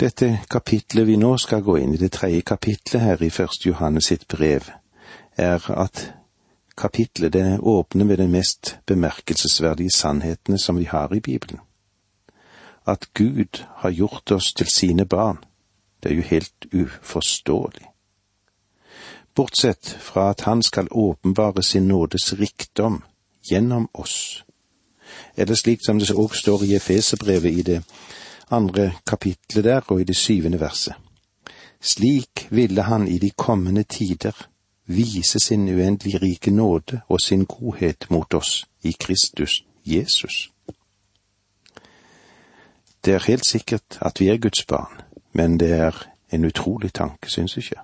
Dette kapitlet vi nå skal gå inn i, det tredje kapitlet her i Første Johannes sitt brev, er at kapitlet det åpner med den mest bemerkelsesverdige sannhetene som vi har i Bibelen. At Gud har gjort oss til sine barn, det er jo helt uforståelig. Bortsett fra at Han skal åpenbare sin nådes rikdom gjennom oss. Er det slik som det òg står i Efeserbrevet i det andre kapitlet der og i det syvende verset. Slik ville han i de kommende tider vise sin uendelig rike nåde og sin godhet mot oss i Kristus Jesus. Det er helt sikkert at vi er Guds barn, men det er en utrolig tanke, syns ikke.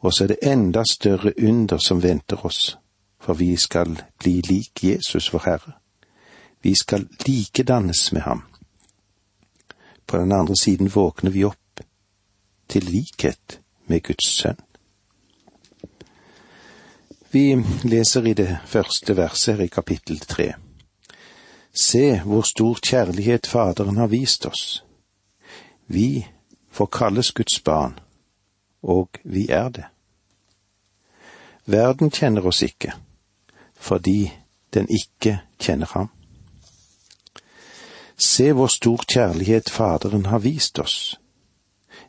Og så er det enda større under som venter oss, for vi skal bli lik Jesus, vår Herre. Vi skal likedannes med ham på den andre siden våkner vi opp til likhet med Guds sønn. Vi leser i det første verset her i kapittel tre. Se hvor stor kjærlighet Faderen har vist oss. Vi får kalles Guds barn, og vi er det. Verden kjenner oss ikke, fordi den ikke kjenner ham. Se hvor stor kjærlighet Faderen har vist oss.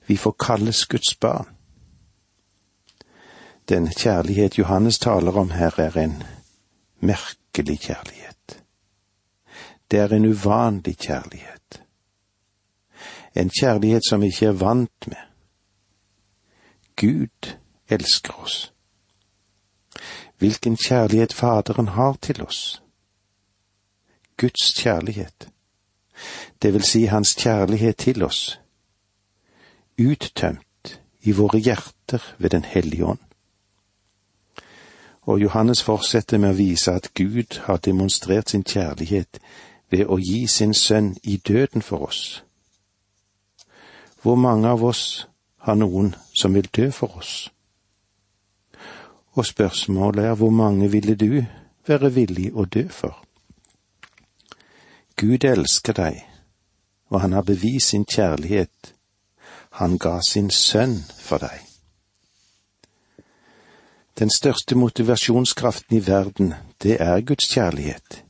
Vi får kalles Guds barn. Den kjærlighet Johannes taler om her, er en merkelig kjærlighet. Det er en uvanlig kjærlighet. En kjærlighet som vi ikke er vant med. Gud elsker oss. Hvilken kjærlighet Faderen har til oss. Guds kjærlighet det vil si hans kjærlighet til oss, uttømt i våre hjerter ved Den hellige ånd. Og Johannes fortsetter med å vise at Gud har demonstrert sin kjærlighet ved å gi sin sønn i døden for oss. Hvor mange av oss har noen som vil dø for oss? Og spørsmålet er hvor mange ville du være villig å dø for? Gud elsker deg, og han har bevist sin kjærlighet. Han ga sin sønn for deg. Den største motivasjonskraften i verden, det er Guds kjærlighet.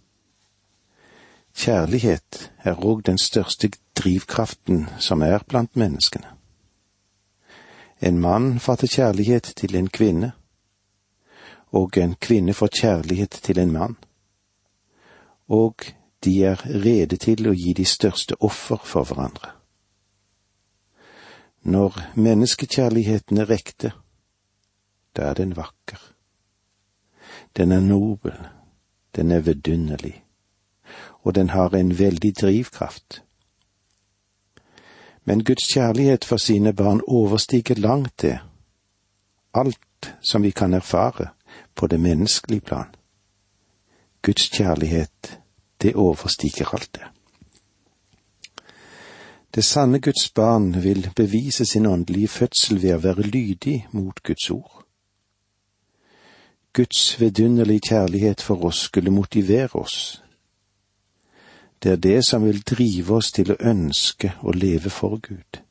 Kjærlighet er òg den største drivkraften som er blant menneskene. En mann fatter kjærlighet til en kvinne, og en kvinne får kjærlighet til en mann. Og de er rede til å gi de største offer for hverandre. Når menneskekjærligheten er rekte, da er den vakker. Den er nobel, den er vidunderlig, og den har en veldig drivkraft. Men Guds kjærlighet for sine barn overstiger langt det, alt som vi kan erfare på det menneskelige plan. Guds kjærlighet det overstiger alt det. Det sanne Guds barn vil bevise sin åndelige fødsel ved å være lydig mot Guds ord. Guds vidunderlige kjærlighet for oss skulle motivere oss. Det er det som vil drive oss til å ønske å leve for Gud.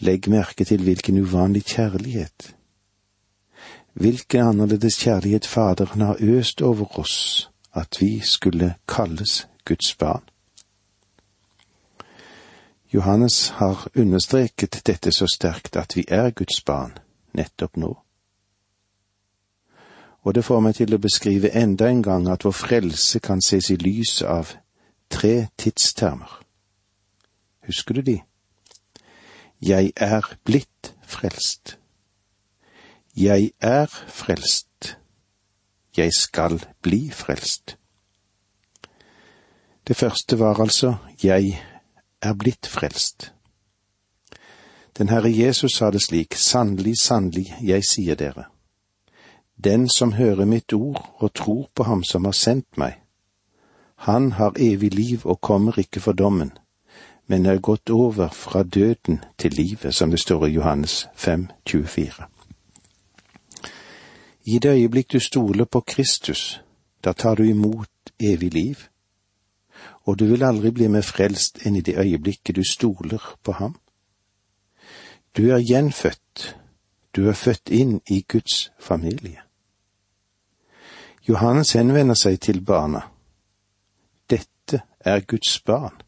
Legg merke til hvilken uvanlig kjærlighet. Hvilken annerledes kjærlighet Faderen har øst over oss at vi skulle kalles Guds barn. Johannes har understreket dette så sterkt at vi er Guds barn nettopp nå. Og det får meg til å beskrive enda en gang at vår frelse kan ses i lys av tre tidstermer. Husker du de? Jeg er blitt frelst. Jeg er frelst jeg skal bli frelst. Det første var altså jeg er blitt frelst. Den Herre Jesus sa det slik, sannelig, sannelig, jeg sier dere. Den som hører mitt ord og tror på ham som har sendt meg, han har evig liv og kommer ikke for dommen, men er gått over fra døden til livet, som det står i Johannes 5, 24. I det øyeblikk du stoler på Kristus, da tar du imot evig liv. og du vil aldri bli mer frelst enn i det øyeblikket du stoler på ham. Du er gjenfødt, du er født inn i Guds familie. Johannes henvender seg til barna. Dette er Guds barn.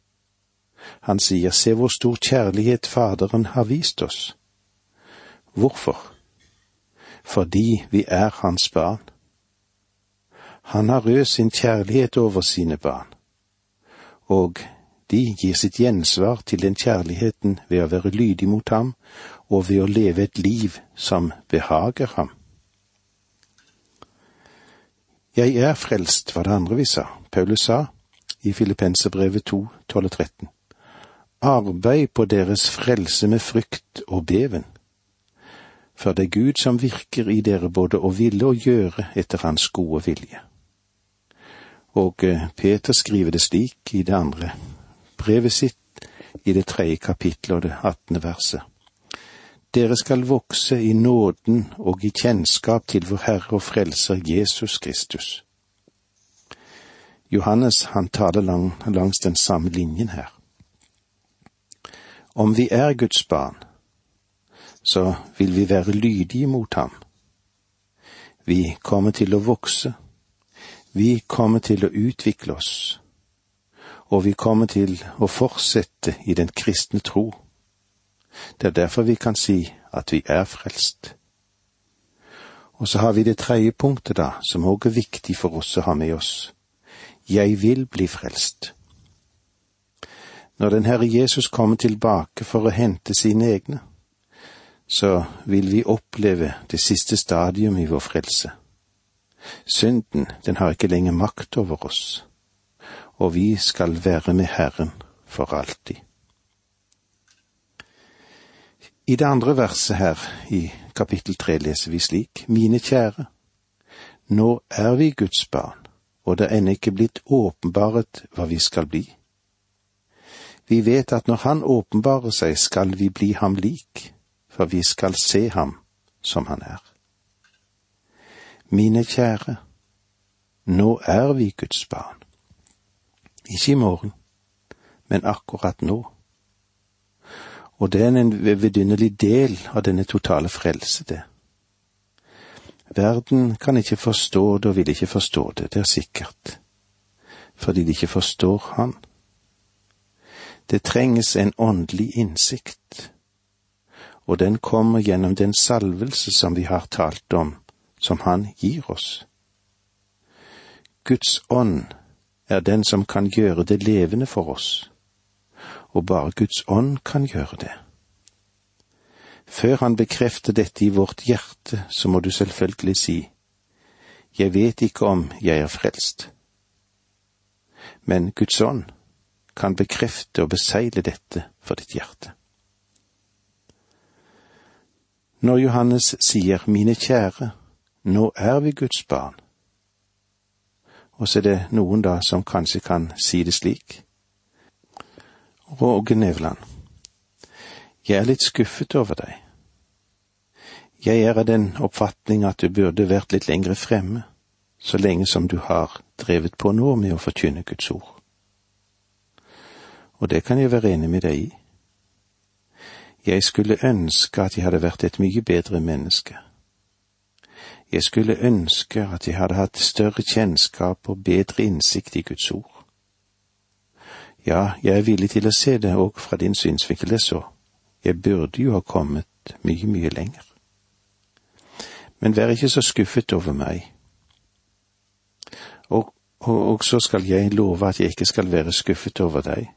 Han sier, se hvor stor kjærlighet Faderen har vist oss. Hvorfor? Fordi vi er hans barn. Han har rød sin kjærlighet over sine barn, og de gir sitt gjensvar til den kjærligheten ved å være lydig mot ham og ved å leve et liv som behager ham. Jeg er frelst, var det andre vi sa. Paulus sa i Filippenserbrevet 2, 12 og 13. Arbeid på deres frelse med frykt og beven. For det er Gud som virker i dere både å ville og gjøre etter hans gode vilje. Og eh, Peter skriver det slik i det andre brevet sitt i det tredje kapittelet og det attende verset. Dere skal vokse i nåden og i kjennskap til vår Herre og Frelser Jesus Kristus. Johannes han taler lang, langs den samme linjen her. Om vi er Guds barn, så vil vi være lydige mot ham. Vi kommer til å vokse, vi kommer til å utvikle oss, og vi kommer til å fortsette i den kristne tro. Det er derfor vi kan si at vi er frelst. Og så har vi det tredje punktet, da, som òg er viktig for oss å ha med oss. Jeg vil bli frelst. Når den Herre Jesus kommer tilbake for å hente sine egne, så vil vi oppleve det siste stadium i vår frelse. Synden, den har ikke lenger makt over oss, og vi skal være med Herren for alltid. I det andre verset her, i kapittel tre, leser vi slik, Mine kjære, nå er vi Guds barn, og det er ennå ikke blitt åpenbaret hva vi skal bli. Vi vet at når Han åpenbarer seg, skal vi bli ham lik, for vi skal se ham som han er. Mine kjære, nå er vi Guds barn. Ikke i morgen, men akkurat nå. Og det er en vidunderlig del av denne totale frelse, det. Verden kan ikke forstå det og vil ikke forstå det, det er sikkert, fordi de ikke forstår Han. Det trenges en åndelig innsikt, og den kommer gjennom den salvelse som vi har talt om, som Han gir oss. Guds ånd er den som kan gjøre det levende for oss, og bare Guds ånd kan gjøre det. Før Han bekrefter dette i vårt hjerte, så må du selvfølgelig si, Jeg vet ikke om jeg er frelst. Men Guds ånd kan bekrefte og besegle dette for ditt hjerte. Når Johannes sier Mine kjære, nå er vi Guds barn, og så er det noen da som kanskje kan si det slik. Råge Nevland, jeg er litt skuffet over deg. Jeg er av den oppfatning at du burde vært litt lengre fremme, så lenge som du har drevet på nå med å forkynne Guds ord. Og det kan jeg være enig med deg i. Jeg skulle ønske at jeg hadde vært et mye bedre menneske. Jeg skulle ønske at jeg hadde hatt større kjennskap og bedre innsikt i Guds ord. Ja, jeg er villig til å se det òg fra din synsvinkel det så. Jeg burde jo ha kommet mye, mye lenger. Men vær ikke så skuffet over meg. Og, og, og så skal jeg love at jeg ikke skal være skuffet over deg.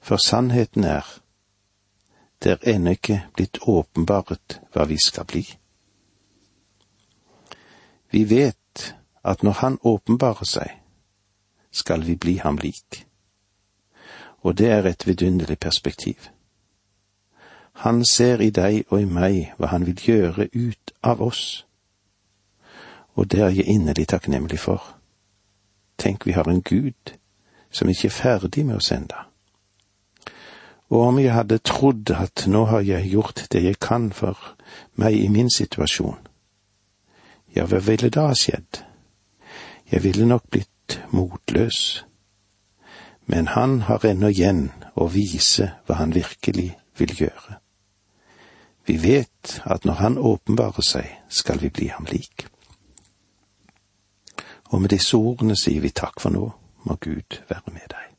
For sannheten er, det er ennå ikke blitt åpenbart hva vi skal bli. Vi vet at når Han åpenbarer seg, skal vi bli ham lik. Og det er et vidunderlig perspektiv. Han ser i deg og i meg hva han vil gjøre ut av oss. Og det er jeg inderlig takknemlig for. Tenk, vi har en Gud som ikke er ferdig med oss enda. Og om jeg hadde trodd at nå har jeg gjort det jeg kan for meg i min situasjon, ja, hva ville da skjedd? Jeg ville nok blitt motløs. men han har ennå igjen å vise hva han virkelig vil gjøre. Vi vet at når han åpenbarer seg, skal vi bli ham lik. Og med disse ordene sier vi takk for nå, må Gud være med deg.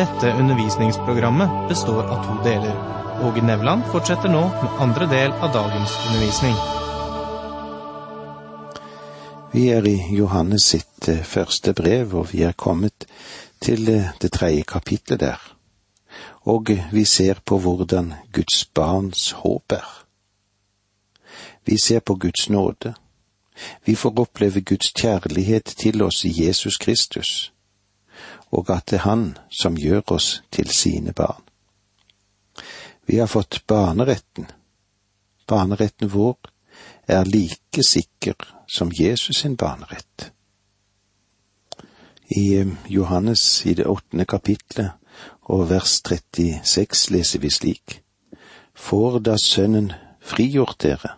Dette undervisningsprogrammet består av to deler. Åge Nevland fortsetter nå med andre del av dagens undervisning. Vi er i Johannes sitt eh, første brev, og vi er kommet til eh, det tredje kapitlet der. Og vi ser på hvordan Guds barns håp er. Vi ser på Guds nåde. Vi får oppleve Guds kjærlighet til oss i Jesus Kristus, og at det er Han som gjør oss til sine barn. Vi har fått barneretten. Barneretten vår er like sikker som Jesus sin barnerett. I eh, Johannes i det åttende kapitlet og vers 36 leser vi slik. Får da Sønnen frigjort dere,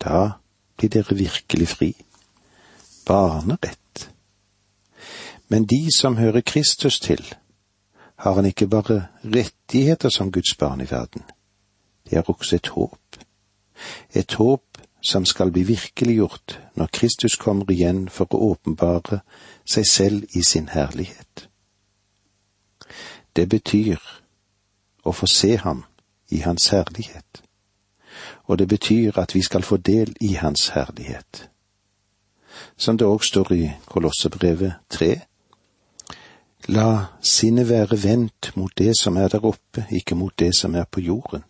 da blir dere virkelig fri. Barnerett. Men de som hører Kristus til, har han ikke bare rettigheter som Guds barn i verden, det er også et håp. Et håp som skal bli virkeliggjort når Kristus kommer igjen for å åpenbare seg selv i sin herlighet. Det betyr å få se ham i hans herlighet, og det betyr at vi skal få del i hans herlighet. Som det òg står i Kolossebrevet tre, La sinnet være vendt mot det som er der oppe, ikke mot det som er på jorden.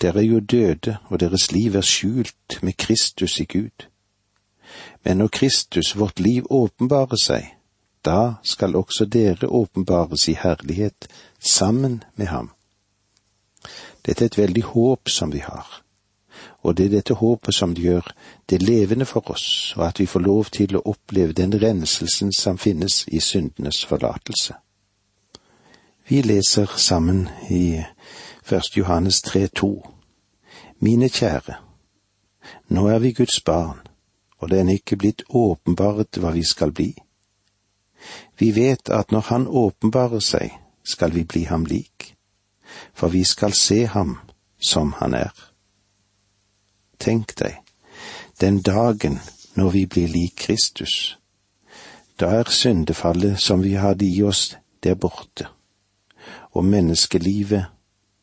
Dere er jo døde, og deres liv er skjult med Kristus i Gud. Men når Kristus, vårt liv, åpenbarer seg, da skal også dere åpenbares i herlighet sammen med ham. Dette er et veldig håp som vi har, og det er dette håpet som gjør det levende for oss, og at vi får lov til å oppleve den renselsen som finnes i syndenes forlatelse. Vi leser sammen i 1. Johannes 3,2. Mine kjære, nå er vi Guds barn, og det er ikke blitt åpenbart hva vi skal bli. Vi vet at når Han åpenbarer seg, skal vi bli ham lik, for vi skal se ham som han er. Tenk deg, den dagen når vi blir lik Kristus, da er syndefallet som vi hadde i oss, der borte, og menneskelivet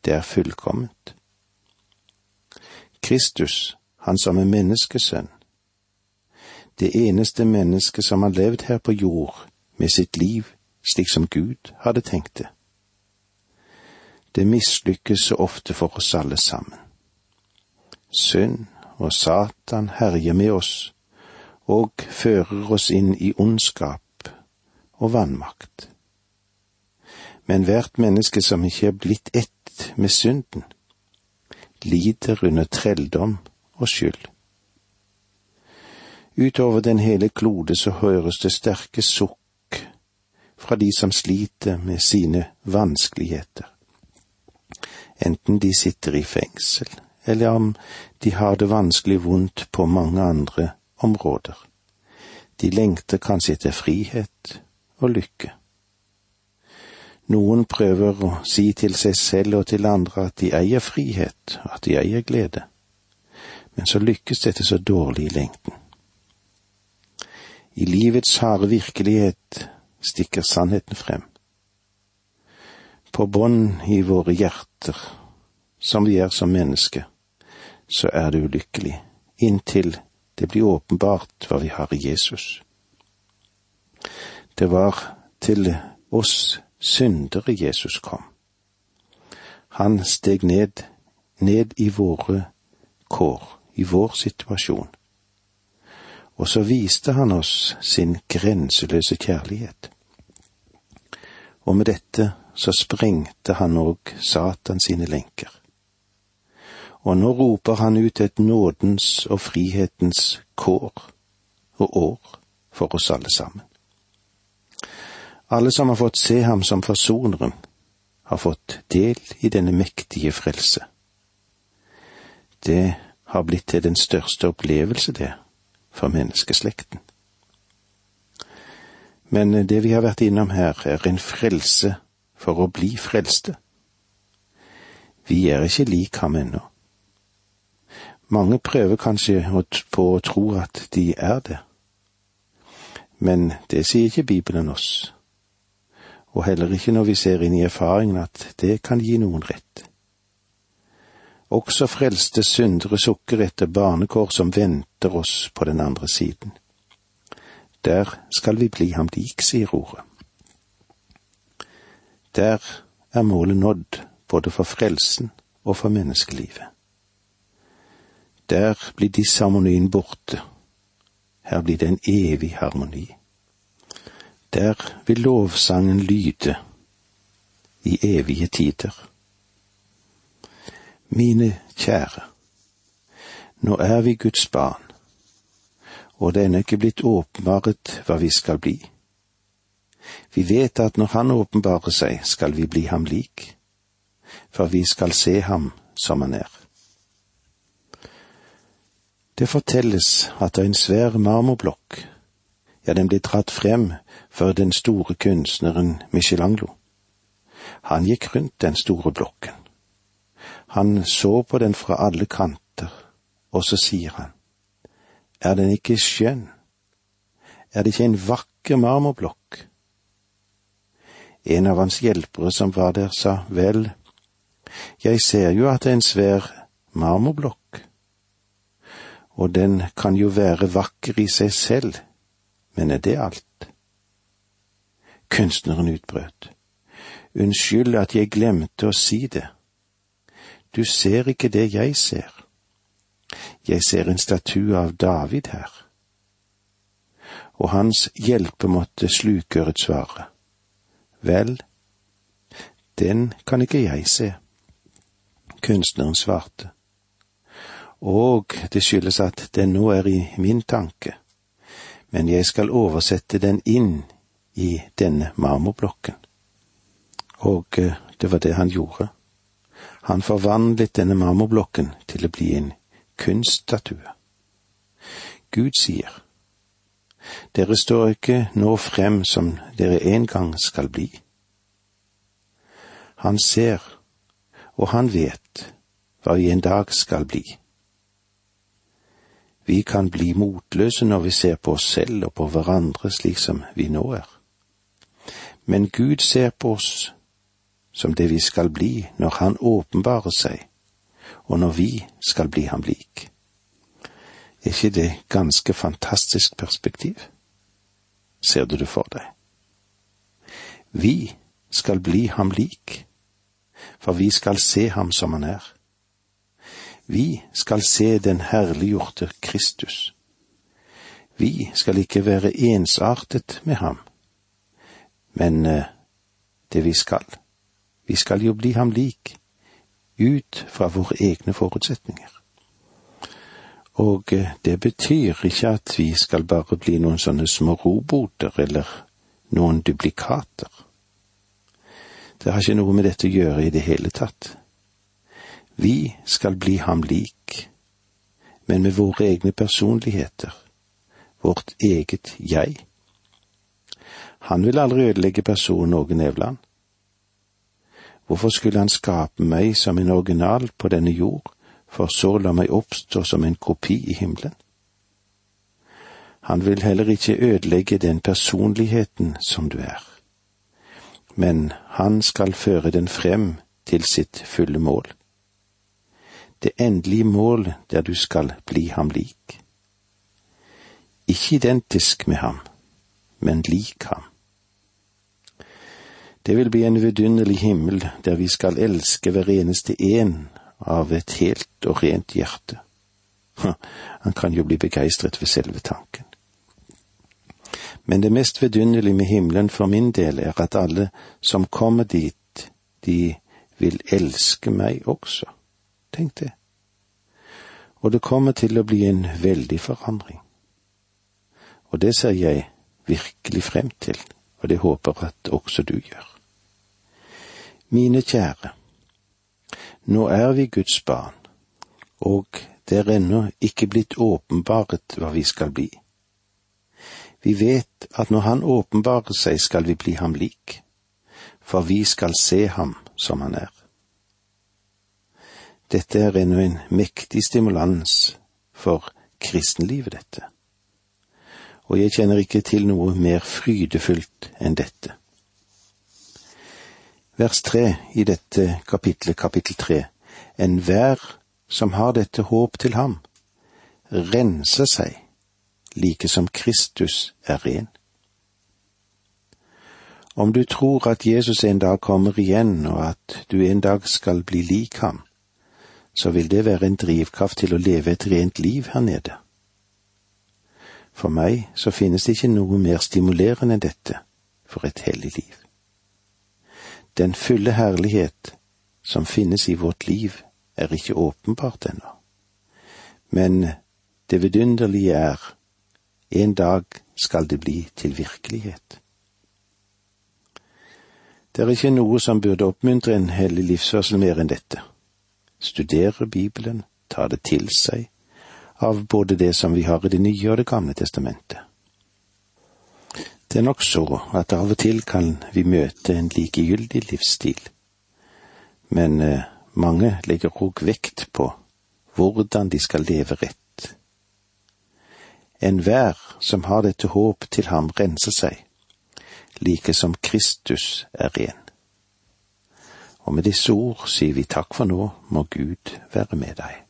det er fullkomment. Kristus, han som er menneskesønn, det eneste mennesket som har levd her på jord med sitt liv slik som Gud hadde tenkt det. Det mislykkes så ofte for oss alle sammen. Synd og Satan herjer med oss og fører oss inn i ondskap og vannmakt. Men hvert menneske som ikke er blitt ett med synden, lider under trelldom og skyld. Utover den hele klode så høres det sterke sukk fra de som sliter med sine vanskeligheter, enten de sitter i fengsel, eller om de har det vanskelig vondt på mange andre områder. De lengter kanskje etter frihet og lykke. Noen prøver å si til seg selv og til andre at de eier frihet, at de eier glede, men så lykkes dette så dårlig i lengden. I livets harde virkelighet stikker sannheten frem. På bånd i våre hjerter, som vi er som mennesker, så er det ulykkelig, inntil det blir åpenbart hva vi har i Jesus. Det var til oss syndere Jesus kom. Han steg ned, ned i våre kår, i vår situasjon. Og så viste han oss sin grenseløse kjærlighet. Og med dette så sprengte han òg Satan sine lenker. Og nå roper han ut et nådens og frihetens kår og år for oss alle sammen. Alle som har fått se ham som forsoneren, har fått del i denne mektige frelse. Det har blitt til den største opplevelse, det, for menneskeslekten. Men det vi har vært innom her, er en frelse for å bli frelste. Vi er ikke lik ham ennå. Mange prøver kanskje på å tro at de er det. Men det sier ikke Bibelen oss, og heller ikke når vi ser inn i erfaringen at det kan gi noen rett. Også frelste syndere sukker etter barnekår som venter oss på den andre siden. Der skal vi bli ham lik, sier ordet. Der er målet nådd, både for frelsen og for menneskelivet. Der blir disharmonien borte. Her blir det en evig harmoni. Der vil lovsangen lyde i evige tider. Mine kjære, nå er vi Guds barn og det er ennå ikke blitt åpenbaret hva vi skal bli. Vi vet at når Han åpenbarer seg, skal vi bli ham lik, for vi skal se ham som han er. Det fortelles at en svær marmorblokk, ja, den ble dratt frem for den store kunstneren Michelangelo. Han gikk rundt den store blokken. Han så på den fra alle kanter, og så sier han, er den ikke skjønn? Er det ikke en vakker marmorblokk? En av hans hjelpere som var der, sa vel, jeg ser jo at det er en svær marmorblokk, og den kan jo være vakker i seg selv, men er det alt? Kunstneren utbrøt. Unnskyld at jeg glemte å si det. Du ser ikke det jeg ser. Jeg ser en statue av David her. Og hans hjelpe måtte slukøret svare. Vel, den kan ikke jeg se. Kunstneren svarte. Og det skyldes at den nå er i min tanke, men jeg skal oversette den inn i denne marmorblokken. Og eh, det var det han gjorde. Han forvandlet denne marmorblokken til å bli en kunststatue. Gud sier, Dere står ikke nå frem som dere en gang skal bli. Han ser, og han vet, hva vi en dag skal bli. Vi kan bli motløse når vi ser på oss selv og på hverandre slik som vi nå er. Men Gud ser på oss som det vi skal bli når Han åpenbarer seg og når vi skal bli ham lik. Er ikke det ganske fantastisk perspektiv? Ser du det for deg? Vi skal bli ham lik, for vi skal se ham som han er. Vi skal se den herliggjorte Kristus. Vi skal ikke være ensartet med ham, men eh, det vi skal, vi skal jo bli ham lik ut fra våre egne forutsetninger. Og eh, det betyr ikke at vi skal bare bli noen sånne små roboter eller noen duplikater. Det har ikke noe med dette å gjøre i det hele tatt. Vi skal bli ham lik, men med våre egne personligheter, vårt eget jeg. Han vil aldri ødelegge personen Åge Nevland. Hvorfor skulle han skape meg som en original på denne jord, for så la meg oppstå som en kopi i himmelen? Han vil heller ikke ødelegge den personligheten som du er, men han skal føre den frem til sitt fulle mål. Det endelige mål der du skal bli ham lik. Ikke identisk med ham, men lik ham. Det vil bli en vidunderlig himmel der vi skal elske hver eneste en av et helt og rent hjerte. Han kan jo bli begeistret ved selve tanken. Men det mest vidunderlige med himmelen for min del er at alle som kommer dit, de vil elske meg også. Tenk det. Og det kommer til å bli en veldig forandring. Og det ser jeg virkelig frem til, og det håper at også du gjør. Mine kjære, nå er vi Guds barn, og det er ennå ikke blitt åpenbaret hva vi skal bli. Vi vet at når Han åpenbarer seg, skal vi bli ham lik, for vi skal se ham som han er. Dette er ennå en mektig stimulans for kristenlivet, dette. Og jeg kjenner ikke til noe mer frydefullt enn dette. Vers tre i dette kapitlet, kapittel tre. Enhver som har dette håp til ham, renser seg, like som Kristus er ren. Om du tror at Jesus en dag kommer igjen, og at du en dag skal bli lik ham, så vil det være en drivkraft til å leve et rent liv her nede. For meg så finnes det ikke noe mer stimulerende enn dette for et hellig liv. Den fulle herlighet som finnes i vårt liv, er ikke åpenbart ennå. Men det vidunderlige er, en dag skal det bli til virkelighet. Det er ikke noe som burde oppmuntre en hellig livsførsel mer enn dette. Studere Bibelen, ta det til seg, av både det som vi har i Det nye og Det gamle testamentet. Det er nok så at av og til kan vi møte en likegyldig livsstil, men eh, mange legger òg vekt på hvordan de skal leve rett. Enhver som har dette håp til ham, renser seg, like som Kristus er ren. Og med disse ord sier vi takk for nå, må Gud være med deg.